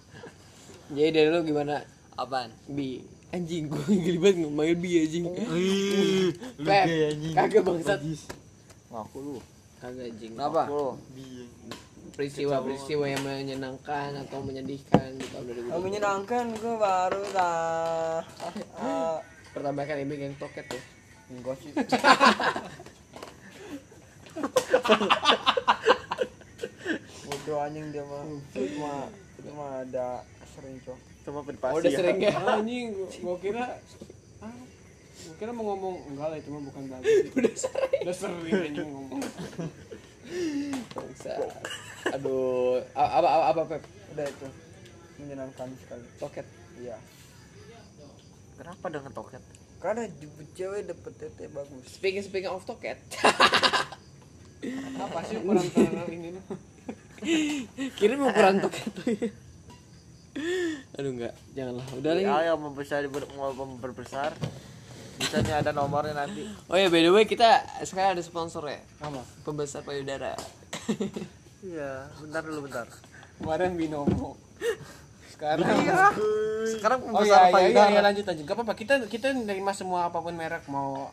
Jadi dari lu gimana? apaan Bi. Anjing gue geli banget ngomongin bi anjing. Pep, kagak bangsat. Ngaku lu Kagak lu Peristiwa-peristiwa yang menyenangkan atau menyedihkan di tahun 2020. Oh, menyenangkan gue baru dah. Ah, Pertama kali geng toket tuh. enggak sih. Bodoh anjing dia mah. Cuma cuma ada sering cok. sama Oh, udah sering ya. anjing gua, kira kira mau ngomong enggak lah itu mah bukan bagus udah sering udah sering anjing ngomong. Aduh, apa apa, apa Pep? Udah itu menyenangkan sekali. Toket. Iya. kenapa dengan toket Karena cewek dapet tete bagus. Speaking speaking of toket. apa sih ukuran tangan ini nih Kirim ukuran toket tuh. Aduh enggak, janganlah. Udah lagi. ayo membesar mau memperbesar bisa nih ada nomornya nanti. Oh ya, by the way kita sekarang ada sponsor ya. apa? Pembesar payudara. iya bentar dulu bentar. Kemarin binomo. Sekarang sekarang oh pembesar iya iya, iya, payudara. iya lanjut lanjut. Gak apa-apa kita kita nerima semua apa pun merek mau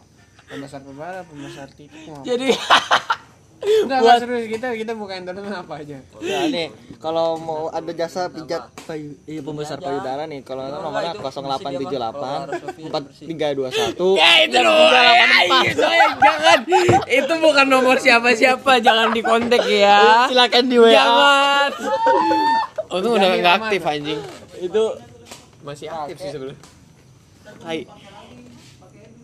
pembesar pembara pembesar titik mau Jadi enggak enggak serius kita kita bukan entertainment apa aja Ya nih, kalau mau ada jasa pijat payu, iya pembesar payudara nih. Kalau nggak nomornya 0878 4321. ya itu loh. Ayo, jangan. Itu bukan nomor siapa-siapa, jangan dikontak ya. Silakan di WA. Jangan. Oh, itu udah nggak aktif anjing. Itu Masih aktif sih sebenarnya. Hai.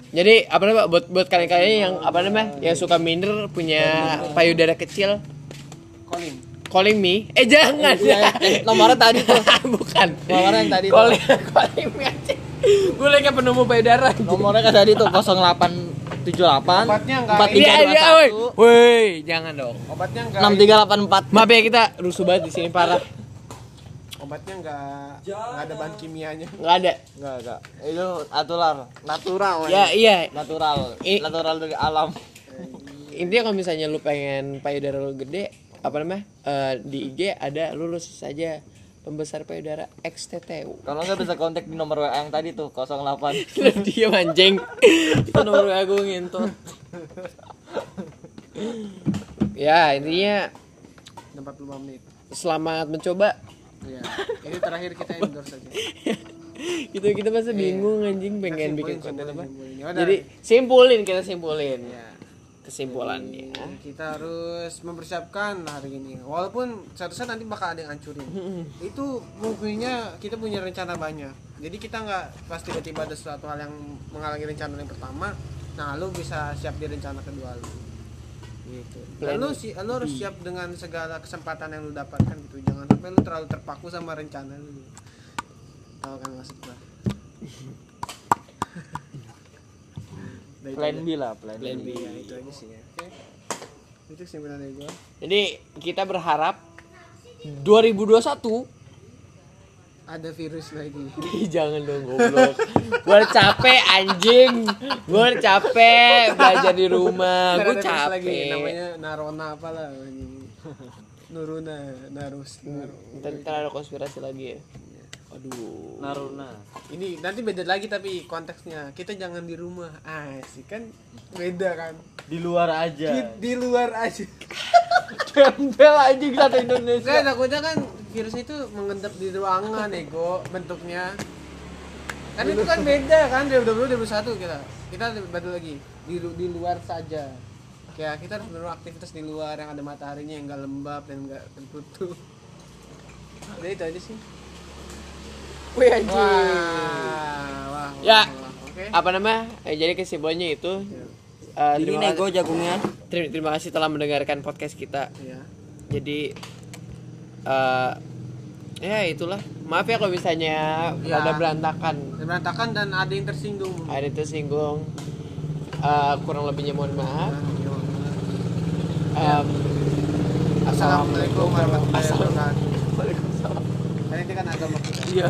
Jadi apa namanya buat buat kalian-kalian yang apa namanya yang suka minder punya payudara kecil. Calling. Calling me. Eh jangan. Eh, nomornya tadi tuh. bukan. Nomornya yang tadi calling calling me aja. Gue lagi penemu payudara. Nomornya kan tadi tuh 0878 Obatnya enggak. Iya, iya, woi. Woi, jangan dong. obatnya enggak. 6384. Maaf ya kita rusuh banget di sini parah. Obatnya enggak enggak ada bahan kimianya Nggak ada. Enggak, enggak. Itu natural, natural. Ya iya. Natural. I- Natural dari alam. Intinya kalau misalnya lu pengen payudara lu gede, apa namanya? Eh, di IG ada lulus saja pembesar payudara XTTU. Kalau nggak bisa kontak di nomor WA yang tadi tuh 08. Lu diam anjing. Itu nomor WA gue ngentut. ya, intinya 45 menit selamat mencoba. Iya. Ini terakhir kita endorse aja. Gitu kita masa bingung anjing pengen bikin Simpulin, konten apa. Yaudah. Jadi simpulin kita simpulin. Ya. Kesimpulannya. kita harus mempersiapkan hari ini walaupun saat nanti bakal ada yang hancurin itu mungkinnya kita punya rencana banyak jadi kita nggak pas tiba-tiba ada suatu hal yang menghalangi rencana yang pertama nah lu bisa siap di rencana kedua lu gitu. Dan lu si lu harus siap dengan segala kesempatan yang lu dapatkan gitu. Jangan sampai lu terlalu terpaku sama rencana lu. Tahu kan maksud gua? Itu plan. B lah plan, Plan B B. ya itu aja sih ya. Oke. Itu kesimpulan dari gua. Jadi kita berharap 2021 ada virus lagi jangan dong goblok. Gue capek anjing. Gue capek belajar di rumah. Gue capek. lagi namanya Narona apalah ini Nuruna Narus Naru. Ntar, ntar ada konspirasi lagi ya. Aduh. Naruna. Ini nanti beda lagi tapi konteksnya. Kita jangan di rumah. Ah sih kan beda kan? Di luar aja. Di, di luar aja. Gembel anjing satu Indonesia. Nggak, takutnya kan virus itu mengendap di ruangan ego bentuknya. Kan itu kan beda kan? 2020 2021 kita. Kita beda lagi. Di, di luar saja. Kayak kita harus melakukan aktivitas di luar yang ada mataharinya yang enggak lembab dan enggak tertutup. Jadi itu aja sih Wih anjing. wah wah, Ya. wah. oke Apa namanya? Eh, jadi kesimpulannya itu eh, Ini terima, nego jagungnya. terima, terima kasih telah mendengarkan podcast kita. ya Jadi eh ya itulah. Maaf ya kalau misalnya Ya. ada berantakan. berantakan dan ada yang tersinggung Ada yang tersinggung. Eh, kurang lebihnya mohon maaf. Em, Assalamualaikum warahmatullahi wabarakatuh. Karena itu kan agama kita. Iya.